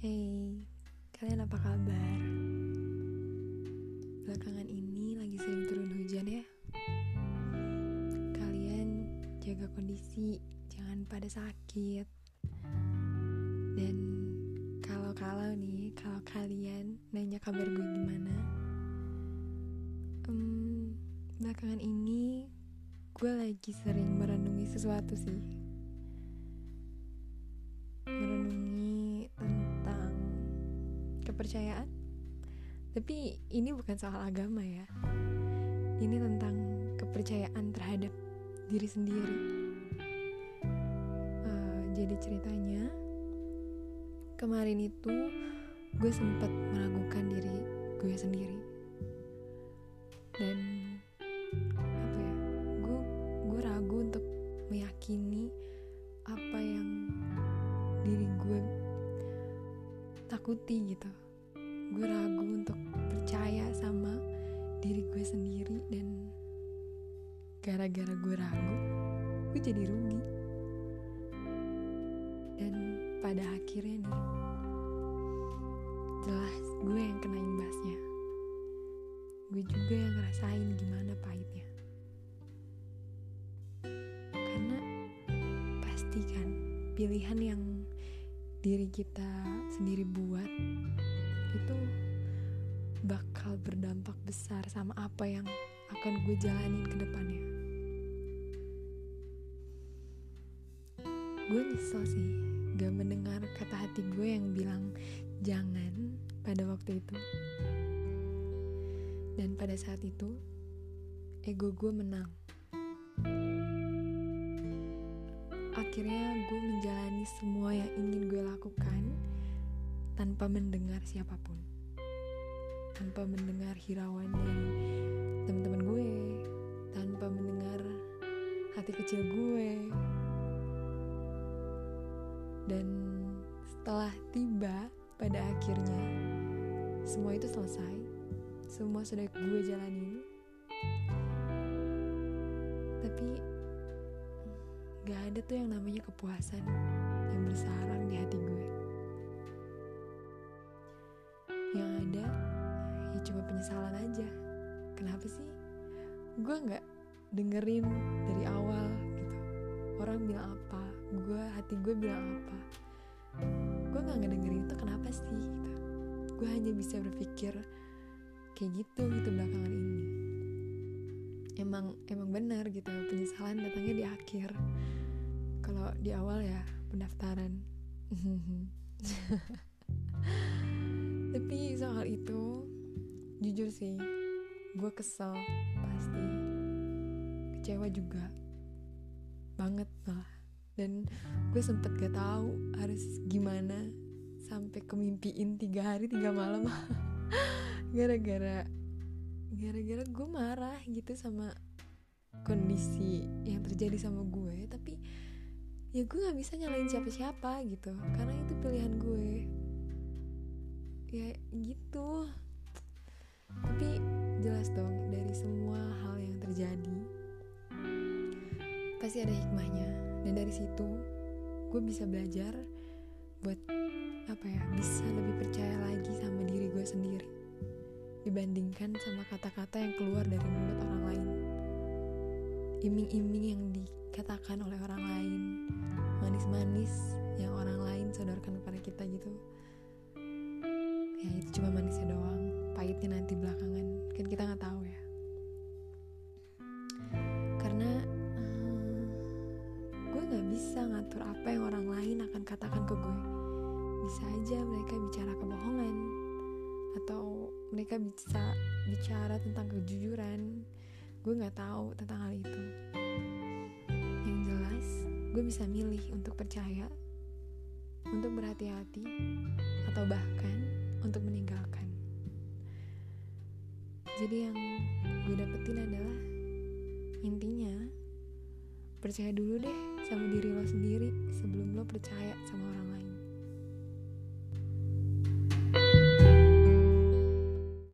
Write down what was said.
Hey, kalian apa kabar? Belakangan ini lagi sering turun hujan ya? Kalian jaga kondisi, jangan pada sakit. Dan kalau-kalau nih, kalau kalian nanya kabar gue gimana? hmm belakangan ini gue lagi sering merenungi sesuatu sih kepercayaan. Tapi ini bukan soal agama ya. Ini tentang kepercayaan terhadap diri sendiri. Uh, jadi ceritanya kemarin itu gue sempat meragukan diri gue sendiri. Dan apa ya gue gue ragu untuk meyakini apa yang diri gue takuti gitu gue ragu untuk percaya sama diri gue sendiri dan gara-gara gue ragu gue jadi rugi. Dan pada akhirnya nih jelas gue yang kena imbasnya. Gue juga yang ngerasain gimana pahitnya. Karena pasti kan pilihan yang diri kita sendiri buat itu bakal berdampak besar sama apa yang akan gue jalanin ke depannya. Gue nyesel sih gak mendengar kata hati gue yang bilang jangan pada waktu itu. Dan pada saat itu, ego gue menang. Akhirnya gue menjalani semua yang ingin gue lakukan tanpa mendengar siapa pun. Tanpa mendengar hirauan dari teman-teman gue. Tanpa mendengar hati kecil gue. Dan setelah tiba pada akhirnya semua itu selesai. Semua sudah gue jalanin tapi gak ada tuh yang namanya kepuasan yang bersarang di hati gue cuma penyesalan aja. Kenapa sih? Gue nggak dengerin dari awal gitu. Orang bilang apa? Gue hati gue bilang apa? Gue nggak ngedengerin itu kenapa sih gitu. Gue hanya bisa berpikir kayak gitu gitu belakangan ini. Emang emang benar gitu penyesalan datangnya di akhir. Kalau di awal ya pendaftaran. Tapi soal itu jujur sih gue kesel pasti. Kecewa juga banget malah dan gue sempet gak tahu harus gimana sampai kemimpiin tiga hari tiga malam. Gara-gara gara-gara gue marah gitu sama kondisi yang terjadi sama gue tapi ya gue nggak bisa nyalain siapa-siapa gitu. Karena itu pilihan gue. Ya gitu dong dari semua hal yang terjadi. Pasti ada hikmahnya. Dan dari situ gue bisa belajar buat apa ya bisa lebih percaya lagi sama diri gue sendiri dibandingkan sama kata-kata yang keluar dari mulut orang lain. Iming-iming yang dikatakan oleh orang lain. Manis-manis yang orang lain sodorkan kepada kita gitu. Ya itu cuma manisnya pahitnya nanti belakangan. Kan kita nggak tahu ya. Karena hmm, gue nggak bisa ngatur apa yang orang lain akan katakan ke gue. Bisa aja mereka bicara kebohongan atau mereka bisa bicara tentang kejujuran. Gue nggak tahu tentang hal itu. Yang jelas gue bisa milih untuk percaya untuk berhati-hati atau bahkan untuk meninggalkan jadi yang gue dapetin adalah intinya percaya dulu deh sama diri lo sendiri sebelum lo percaya sama orang lain